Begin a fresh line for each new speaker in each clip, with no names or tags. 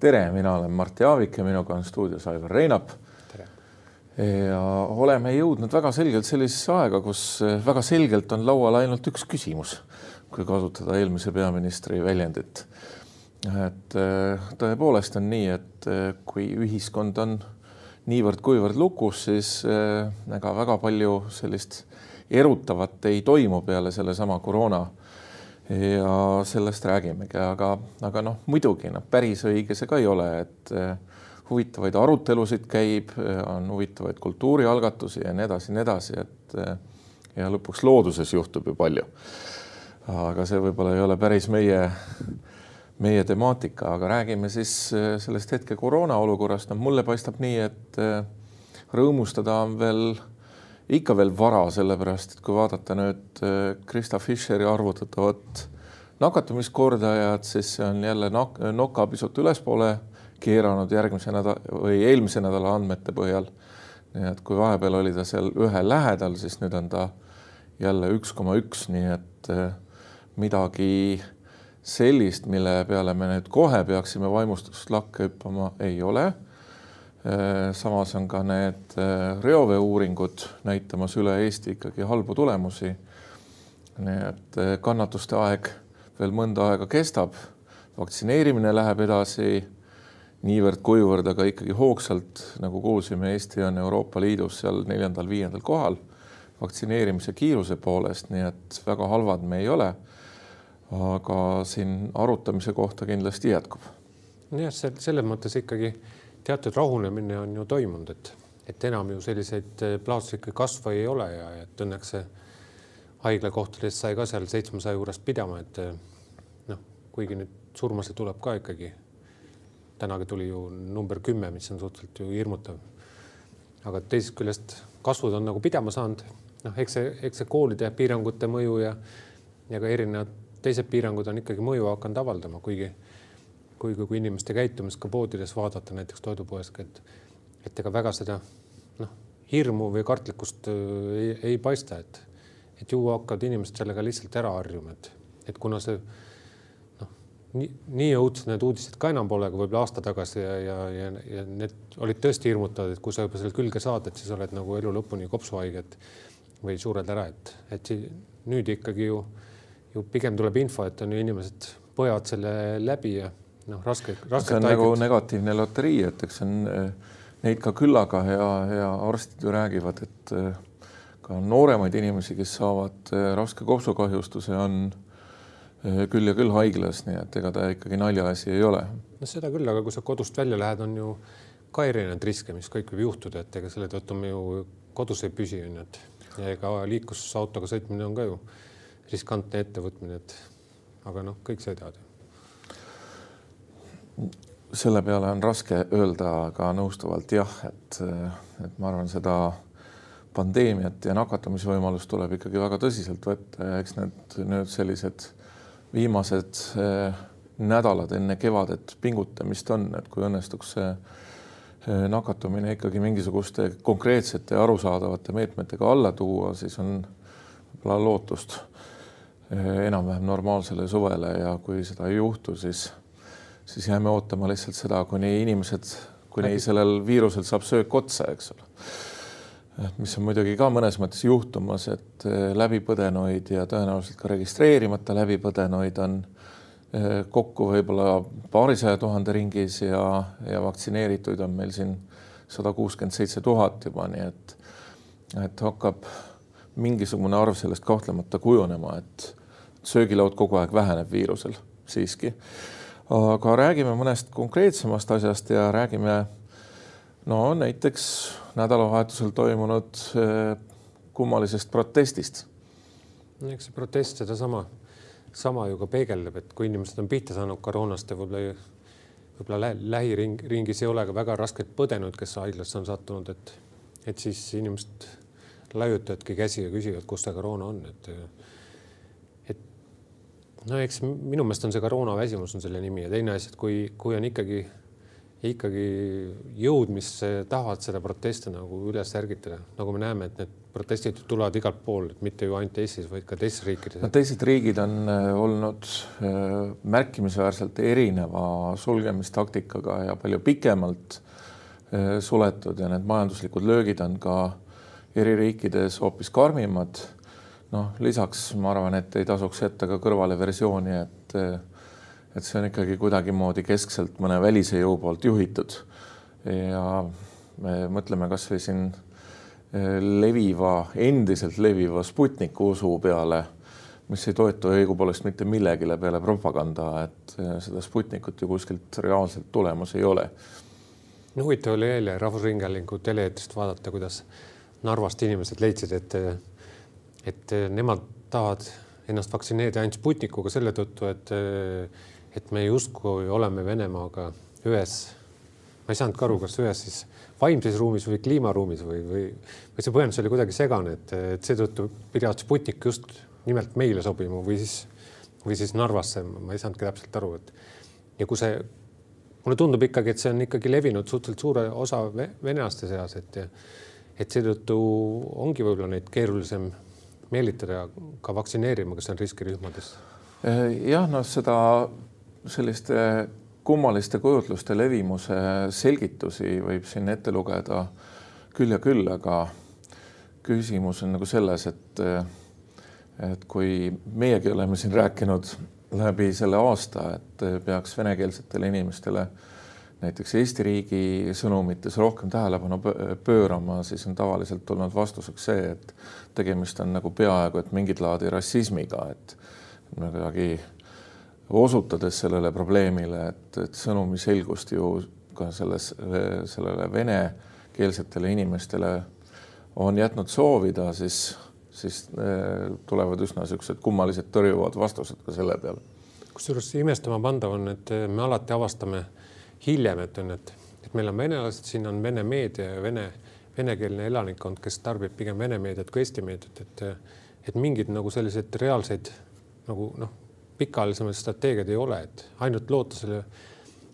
tere, mina olen Mart Jaavik ja minuga on stuudios Aivar Reinap. ja oleme jõudnud väga selgelt sellisesse aega, kus väga selgelt on laual ainult üks küsimus, kui kasutada eelmise peaministri väljendit. et tõepoolest on nii, et kui ühiskond on niivõrd-kuivõrd lukus, siis ega väga palju sellist erutavat ei toimu peale sellesama koroona ja sellest räägimegi, aga, aga noh, muidugi noh, päris õige see ka ei ole, et eh, huvitavaid arutelusid käib, on huvitavaid kultuurialgatusi ja nii edasi, nii edasi, et eh, ja lõpuks looduses juhtub ju palju. aga see võib-olla ei ole päris meie, meie temaatika, aga räägime siis eh, sellest hetke koroona olukorrast. no mulle paistab nii, et rõõmustada on veel ikka veel vara, sellepärast et kui vaadata nüüd äh, Krista Fischeri arvutatavat nakatumiskordajat, siis see on jälle nok noka pisut ülespoole keeranud järgmise nädala või eelmise nädala andmete põhjal. nii et kui vahepeal oli ta seal ühe lähedal, siis nüüd on ta jälle üks koma üks, nii et äh, midagi sellist, mille peale me nüüd kohe peaksime vaimustuslakke hüppama, ei ole samas on ka need äh, reoveeuuringud näitamas üle Eesti ikkagi halbu tulemusi. nii et äh, kannatuste aeg veel mõnda aega kestab, vaktsineerimine läheb edasi niivõrd-kuivõrd, aga ikkagi hoogsalt, nagu kuulsime, Eesti on Euroopa Liidus seal neljandal-viiendal kohal vaktsineerimise kiiruse poolest, nii et väga halvad me ei ole. aga siin arutamise kohta kindlasti jätkub.
jah, selles mõttes ikkagi teatud rahunemine on ju toimunud, et, et enam ju selliseid eh, plahvatuslikke kasve ei ole ja et õnneks see haiglakohtadest sai ka seal seitsmesaja juurest pidama, et eh, noh, kuigi nüüd surmasid tuleb ka ikkagi. tänagi tuli ju number kümme, mis on suhteliselt ju hirmutav. aga teisest küljest kasvud on nagu pidama saanud, noh, eks see, eks see koolide piirangute mõju ja ja ka erinevad teised piirangud on ikkagi mõju hakanud avaldama, kuigi kui, kui inimeste käitumist ka poodides vaadata, näiteks toidupoes, et, et ega väga seda noh, hirmu või kartlikkust äh, ei, ei paista, et, et ju hakkavad inimesed sellega lihtsalt ära harjuma, et, et kuna see noh, nii, nii õudsed need uudised ka enam pole, kui võib-olla aasta tagasi ja, ja, ja, ja need olid tõesti hirmutavad, et kui sa juba selle külge saad, et siis oled nagu elu lõpuni kopsuhaige või sured ära, et, et nüüd ikkagi ju, ju pigem tuleb info, et on ju inimesed põevad selle läbi ja noh, raske, raske.
see on nagu negatiivne loterii, et eks on eh, neid ka küllaga ja, ja arstid ju räägivad, et eh, ka nooremaid inimesi, kes saavad eh, raske kopsukahjustuse, on küll ja küll haiglas, nii et ega ta ikkagi naljaasi ei ole.
no seda küll, aga kui sa kodust välja lähed, on ju ka erinevaid riske, mis kõik võib juhtuda, et ega selle tõttu me ju kodus ei püsi, on ju, et ja ega liiklusautoga sõitmine on ka ju riskantne ettevõtmine, et aga noh, kõik sõidavad
selle peale on raske öelda ka nõustuvalt jah, et, et ma arvan, seda pandeemiat ja nakatumisvõimalust tuleb ikkagi väga tõsiselt võtta ja eks need nüüd sellised viimased eh, nädalad enne kevadet pingutamist on, et kui õnnestuks see eh, nakatumine ikkagi mingisuguste konkreetsete arusaadavate meetmetega alla tuua, siis on võib-olla lootust eh, enam-vähem normaalsele suvele ja kui seda ei juhtu, siis siis jääme ootama lihtsalt seda, kuni inimesed, kuni Läbi. sellel viirusel saab söök otsa, eks ole. mis on muidugi ka mõnes mõttes juhtumas, et eh, läbipõdenuid ja tõenäoliselt ka registreerimata läbipõdenuid on eh, kokku võib-olla paarisaja tuhande ringis ja, ja vaktsineerituid on meil siin sada kuuskümmend seitse tuhat juba, nii et, et hakkab mingisugune arv sellest kahtlemata kujunema, et söögilaud kogu aeg väheneb viirusel siiski aga räägime mõnest konkreetsemast asjast ja räägime no näiteks nädalavahetusel toimunud eh, kummalisest protestist.
eks see protest sedasama, sama ju ka peegeldab, et kui inimesed on pihta saanud koroonast ja võib-olla võib-olla lähiring, ringis ei ole ka väga rasket põdenud, kes haiglasse on sattunud, et, et siis inimesed laiutavadki käsi ja küsivad, kus see koroona on, et no eks minu meelest on see koroonaväsimus on selle nimi ja teine asi, et kui, kui on ikkagi ikkagi jõud, mis tahavad seda protesti nagu üles ärgitada, nagu me näeme, et need protestid tulevad igalt poolt, mitte ju ainult Eestis, vaid ka teistes riikides.
no teised riigid on äh, olnud äh, märkimisväärselt erineva sulgemistaktikaga ja palju pikemalt äh, suletud ja need majanduslikud löögid on ka eri riikides hoopis karmimad. Noh, lisaks ma arvan, et ei tasuks jätta ka kõrvale versiooni, et et see on ikkagi kuidagimoodi keskselt mõne välise jõu poolt juhitud. ja me mõtleme kasvõi siin eh, leviva, endiselt leviva Sputniku usu peale, mis ei toetu õigupoolest mitte millegile peale propaganda, et eh, seda Sputnikut ju kuskilt reaalselt tulemas ei ole.
no huvitav oli eile Rahvusringhäälingu tele-eetrist vaadata, kuidas Narvast inimesed leidsid, et et nemad tahavad ennast vaktsineerida ainult Sputnikuga selle tõttu, et et me justkui oleme Venemaaga ühes, ma ei saanudki aru, kas ühes siis vaimses ruumis või kliimaruumis või, või, või see põhjendus oli kuidagi segane, et, et seetõttu pidavad Sputnik just nimelt meile sobima või siis, või siis Narvasse, ma ei saanudki täpselt aru, et ja kui see, mulle tundub ikkagi, et see on ikkagi levinud suhteliselt suure osa venelaste seas, et et seetõttu ongi võib-olla neid keerulisem meelitada ka vaktsineerima, kes on riskirühmades.
jah, noh, seda selliste kummaliste kujutluste levimuse selgitusi võib siin ette lugeda küll ja küll, aga küsimus on nagu selles, et et kui meiegi oleme siin rääkinud läbi selle aasta, et peaks venekeelsetele inimestele näiteks Eesti riigi sõnumites rohkem tähelepanu pöörama, siis on tavaliselt tulnud vastuseks see, et tegemist on nagu peaaegu et mingit laadi rassismiga, et kuidagi osutades sellele probleemile, et, et sõnumi selgust ju ka selles, sellele venekeelsetele inimestele on jätnud soovida, siis, siis eh, tulevad üsna niisugused kummalised tõrjuvad vastused ka selle peale.
kusjuures imestama pandav on, et me alati avastame hiljem, et on, et, et meil on venelased, siin on vene meedia ja vene, venekeelne elanikkond, kes tarbib pigem vene meediat kui eesti meediat, et, et mingeid nagu selliseid reaalseid nagu noh pikaajalisemaid strateegiaid ei ole, et ainult loota selle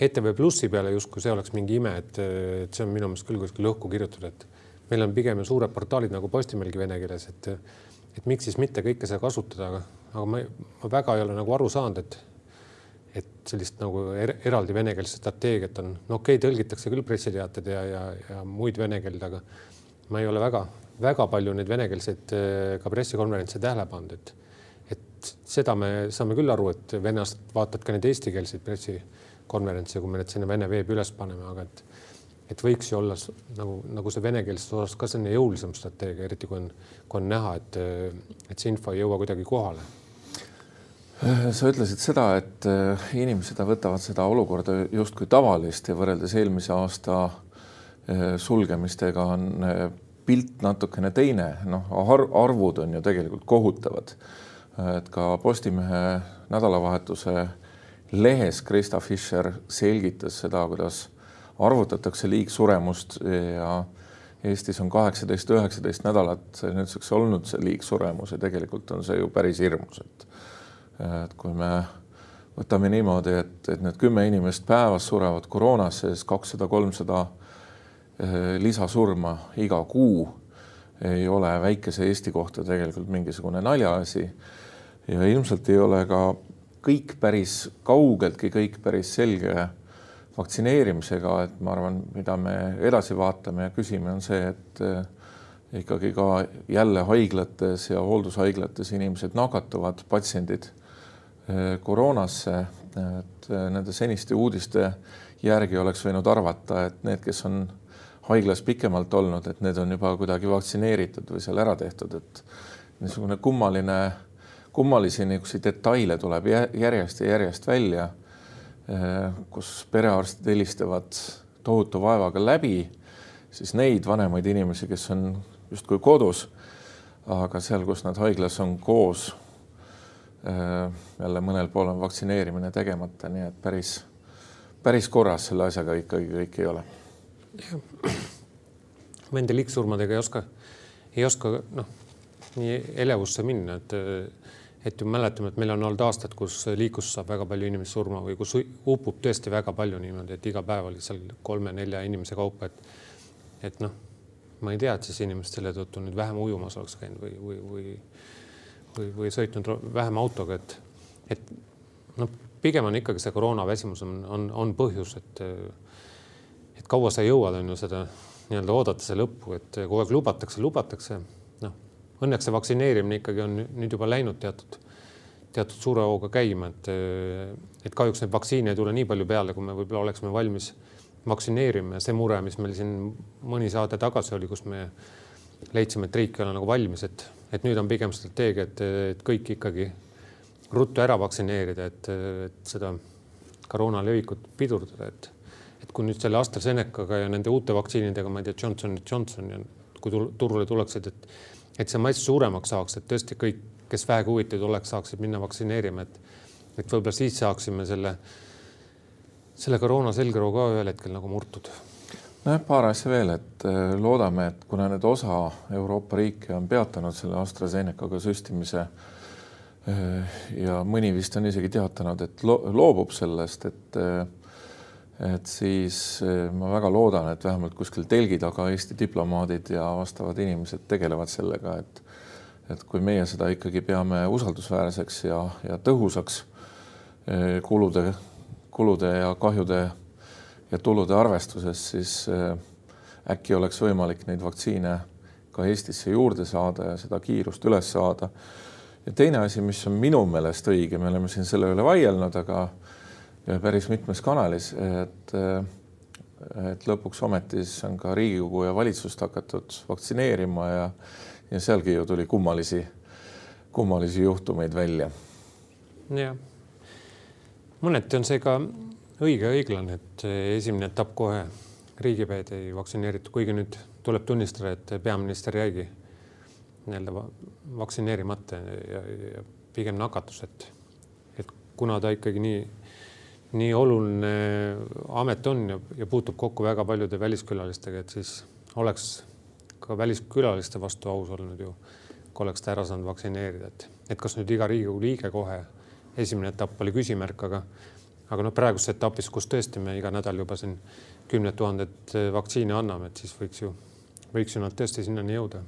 ETV Plussi peale justkui see oleks mingi ime, et, et see on minu meelest küll kuskil õhku kirjutatud, et meil on pigem suured portaalid nagu Postimeelgi vene keeles, et et miks siis mitte kõike seda kasutada, aga, aga ma, ma väga ei ole nagu aru saanud, et et sellist nagu er, eraldi venekeelset strateegiat on, no okei okay,, tõlgitakse küll pressiteated ja, ja, ja muid vene keelde, aga ma ei ole väga-väga palju neid venekeelseid ka pressikonverentse tähele pannud, et et seda me saame küll aru, et venelased vaatavad ka neid eestikeelseid pressikonverentse, kui me need sinna vene veebi üles paneme, aga et et võiks ju olla nagu, nagu see venekeelses osas ka selline jõulisem strateegia, eriti kui on, kui on näha, et, et see info ei jõua kuidagi kohale.
Sa ütlesid seda, et äh, inimesed võtavad seda olukorda justkui tavalist ja võrreldes eelmise aasta äh, sulgemistega on äh, pilt natukene teine, noh, arvud on ju tegelikult kohutavad. Et ka Postimehe nädalavahetuse lehes Krista Fischer selgitas seda, kuidas arvutatakse liigsuremust ja Eestis on kaheksateist, üheksateist nädalat nüüdseks olnud see liigsuremus ja tegelikult on see ju päris hirmus, et et kui me võtame niimoodi, et, et need kümme inimest päevas surevad koroonasse, siis kakssada, kolmsada eh, lisasurma iga kuu ei ole väikese Eesti kohta tegelikult mingisugune naljaasi. Ja ilmselt ei ole ka kõik päris kaugeltki kõik päris selge vaktsineerimisega, et ma arvan, mida me edasi vaatame ja küsime, on see, et eh, ikkagi ka jälle haiglates ja hooldushaiglates inimesed nakatuvad, patsiendid koroonasse, et eh, nende seniste uudiste järgi oleks võinud arvata, et need, kes on haiglas pikemalt olnud, et need on juba kuidagi vaktsineeritud või seal ära tehtud, et niisugune kummaline kummalisi niisuguseid detaile tuleb järjest ja järjest välja, eh, kus perearstid helistavad tohutu vaevaga läbi, siis neid vanemaid inimesi, kes on justkui kodus, aga seal, kus nad haiglas on koos, jälle mõnel pool on vaktsineerimine tegemata, nii et päris, päris korras selle asjaga ikkagi kõik ei ole.
Nende liigsurmadega ei oska, ei oska noh, nii elevusse minna, et et ju mäletame, et meil on olnud aastad, kus liiklus saab väga palju inimesi surma või kus upub tõesti väga palju niimoodi, et iga päev oli seal kolme-nelja inimese kaupa, et et noh, ma ei tea, et siis inimesed selle tõttu nüüd vähem ujumas oleks käinud või, või, või või, või sõitnud vähem autoga, et, et noh, pigem on ikkagi see koroonaväsimus on, on, on põhjus, et et kaua sa jõuad, on ju seda nii-öelda oodata see lõppu, et kogu aeg lubatakse, lubatakse. noh, õnneks see vaktsineerimine ikkagi on nüüd juba läinud teatud, teatud suure hooga käima, et, et kahjuks neid vaktsiine ei tule nii palju peale, kui me võib-olla oleksime valmis vaktsineerima ja see mure, mis meil siin mõni saade tagasi oli, kus me leidsime, et riik ei ole nagu valmis, et, et nüüd on pigem strateegia, et, et kõik ikkagi ruttu ära vaktsineerida, et, et seda koroona levikut pidurdada, et, et kui nüüd selle AstraZenecaga ja nende uute vaktsiinidega, ma ei tea, Johnson Johnson ja kui turule tuleksid, et, et see mass suuremaks saaks, et tõesti kõik, kes vähegi huvitatud oleks, saaksid minna vaktsineerima, et, et võib-olla siis saaksime selle, selle koroona selgroo ka ühel hetkel nagu murtud
nojah, paar asja veel, et äh, loodame, et kuna nüüd osa Euroopa riike on peatanud selle AstraZenecaga süstimise äh, ja mõni vist on isegi teatanud, et loobub sellest, et äh, et siis ma väga loodan, et vähemalt kuskil telgi taga Eesti diplomaadid ja vastavad inimesed tegelevad sellega, et et kui meie seda ikkagi peame usaldusväärseks ja, ja tõhusaks kulude, kulude ja kahjude ja tulude arvestuses, siis äh, äkki oleks võimalik neid vaktsiine ka Eestisse juurde saada ja seda kiirust üles saada. ja teine asi, mis on minu meelest õige, me oleme siin selle üle vaielnud, aga päris mitmes kanalis, et äh, et lõpuks ometi siis on ka Riigikogu ja valitsust hakatud vaktsineerima ja ja sealgi ju tuli kummalisi, kummalisi juhtumeid välja.
jah, mõneti on see ka õige õiglane, et esimene etapp kohe riigipead ei vaktsineeritud, kuigi nüüd tuleb tunnistada, et peaminister jäigi nii-öelda vaktsineerimata ja, ja pigem nakatus, et, et kuna ta ikkagi nii, nii oluline amet on ja, ja puutub kokku väga paljude väliskülalistega, et siis oleks ka väliskülaliste vastu aus olnud ju, kui oleks ta ära saanud vaktsineerida, et, et kas nüüd iga Riigikogu liige kohe, esimene etapp oli küsimärk, aga aga noh, praeguses etapis, kus tõesti me iga nädal juba siin kümned tuhanded eh, vaktsiine anname, et siis võiks ju, võiks ju nad tõesti sinnani jõuda.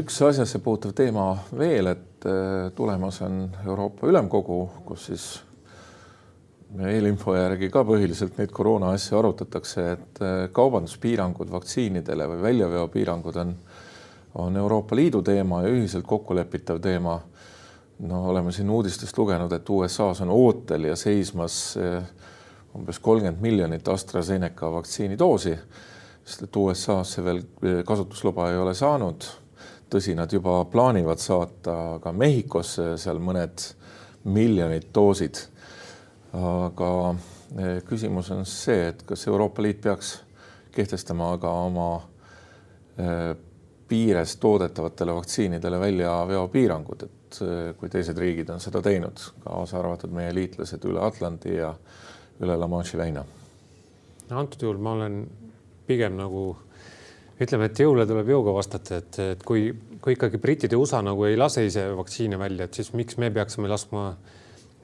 üks asjasse puutuv teema veel, et eh, tulemas on Euroopa Ülemkogu, kus siis eelinfo järgi ka põhiliselt neid koroona asju arutatakse, et eh, kaubanduspiirangud vaktsiinidele või väljaveopiirangud on, on Euroopa Liidu teema ja ühiselt kokkulepitav teema noh, oleme siin uudistest lugenud, et USA-s on ootel ja seismas eh, umbes kolmkümmend miljonit AstraZeneca vaktsiinidoosi, sest et USA-s see veel eh, kasutusluba ei ole saanud. tõsi, nad juba plaanivad saata ka Mehhikosse seal mõned miljonid doosid. aga eh, küsimus on see, et kas Euroopa Liit peaks kehtestama ka oma piires toodetavatele vaktsiinidele väljaveopiirangud, et et eh, kui teised riigid on seda teinud, kaasa arvatud meie liitlased üle Atlandi ja üle La Manche'i väina.
no antud juhul ma olen pigem nagu ütleme, et jõule tuleb jõuga vastata, et, et kui, kui ikkagi britid ja USA nagu ei lase ise vaktsiine välja, et siis miks me peaksime laskma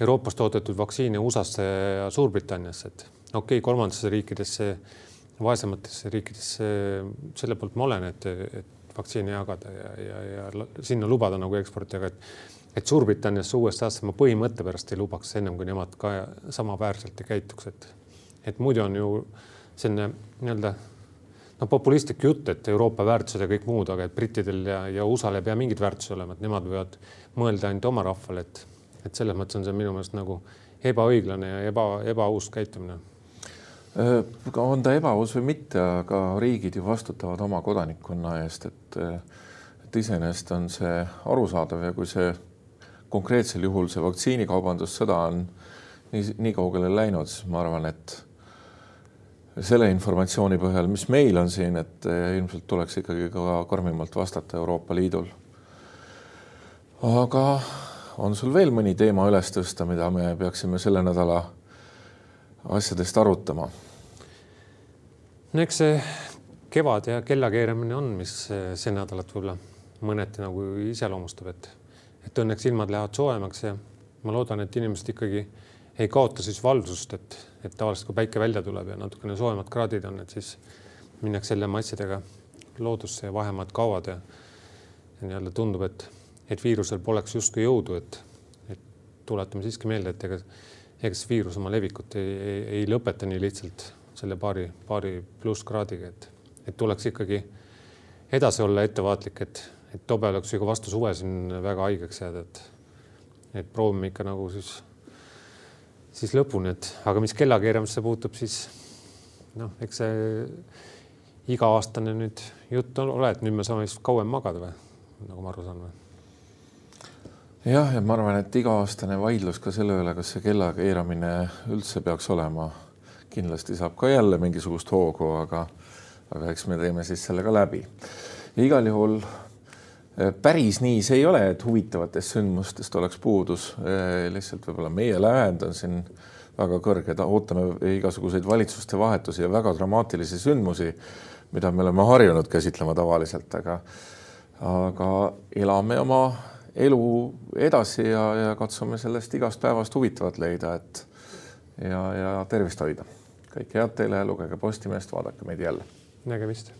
Euroopas toodetud vaktsiine USA-sse ja Suurbritanniasse, et okei okay,, kolmandatesse riikidesse, vaesematesse riikidesse, selle poolt ma olen, et, et vaktsiini jagada ja, ja, ja sinna lubada nagu eksporti, aga et et Suurbritanniasse, USA-sse ma põhimõtte pärast ei lubaks ennem kui nemad ka samaväärselt ei käituks, et et muidu on ju selline nii-öelda noh, populistlik jutt, et Euroopa väärtused ja kõik muud, aga et brittidel ja, ja USA-l ei pea mingit väärtusi olema, et nemad võivad mõelda ainult oma rahvale, et et selles mõttes on see minu meelest nagu ebaõiglane ja eba, ebaaus käitumine
on ta ebaaus või mitte, aga riigid ju vastutavad oma kodanikkonna eest, et et iseenesest on see arusaadav ja kui see konkreetsel juhul see vaktsiinikaubandussõda on nii, nii kaugele läinud, siis ma arvan, et selle informatsiooni põhjal, mis meil on siin, et ilmselt tuleks ikkagi ka karmimalt vastata Euroopa Liidul. aga on sul veel mõni teema üles tõsta, mida me peaksime selle nädala asjadest arutama
no eks see kevad ja kellakeeramine on, mis see nädalat võib-olla mõneti nagu iseloomustab, et et õnneks ilmad lähevad soojemaks ja ma loodan, et inimesed ikkagi ei kaota siis valvsust, et, et tavaliselt kui päike välja tuleb ja natukene soojemad kraadid on, et siis minnakse jälle massidega loodusse ja vahemaad kaovad ja, ja nii-öelda tundub, et, et viirusel poleks justkui jõudu, et, et tuletame siiski meelde, et ega, ega see viirus oma levikut ei, ei, ei lõpeta nii lihtsalt selle paari, paari plusskraadiga, et, et tuleks ikkagi edasi olla ettevaatlik, et, et tobe oleks ju ka vastu suve siin väga haigeks jääda, et, et proovime ikka nagu siis, siis lõpuni, et aga mis kellakeeramisse puutub, siis noh, eks see iga-aastane nüüd jutt ole, et nüüd me saame vist kauem magada või nagu ma aru saan või?
jah, ja ma arvan, et iga-aastane vaidlus ka selle üle, kas see kellakeeramine üldse peaks olema, kindlasti saab ka jälle mingisugust hoogu, aga aga eks me teeme siis selle ka läbi. igal juhul eh, päris nii see ei ole, et huvitavatest sündmustest oleks puudus, eh, lihtsalt võib-olla meie lävend on siin väga kõrge, ootame igasuguseid valitsuste vahetusi ja väga dramaatilisi sündmusi, mida me oleme harjunud käsitlema tavaliselt, aga aga elame oma elu edasi ja, ja katsume sellest igast päevast huvitavat leida, et ja, ja tervist hoida. Kõike head teile, lugege Postimeest, vaadake meid jälle
nägemist.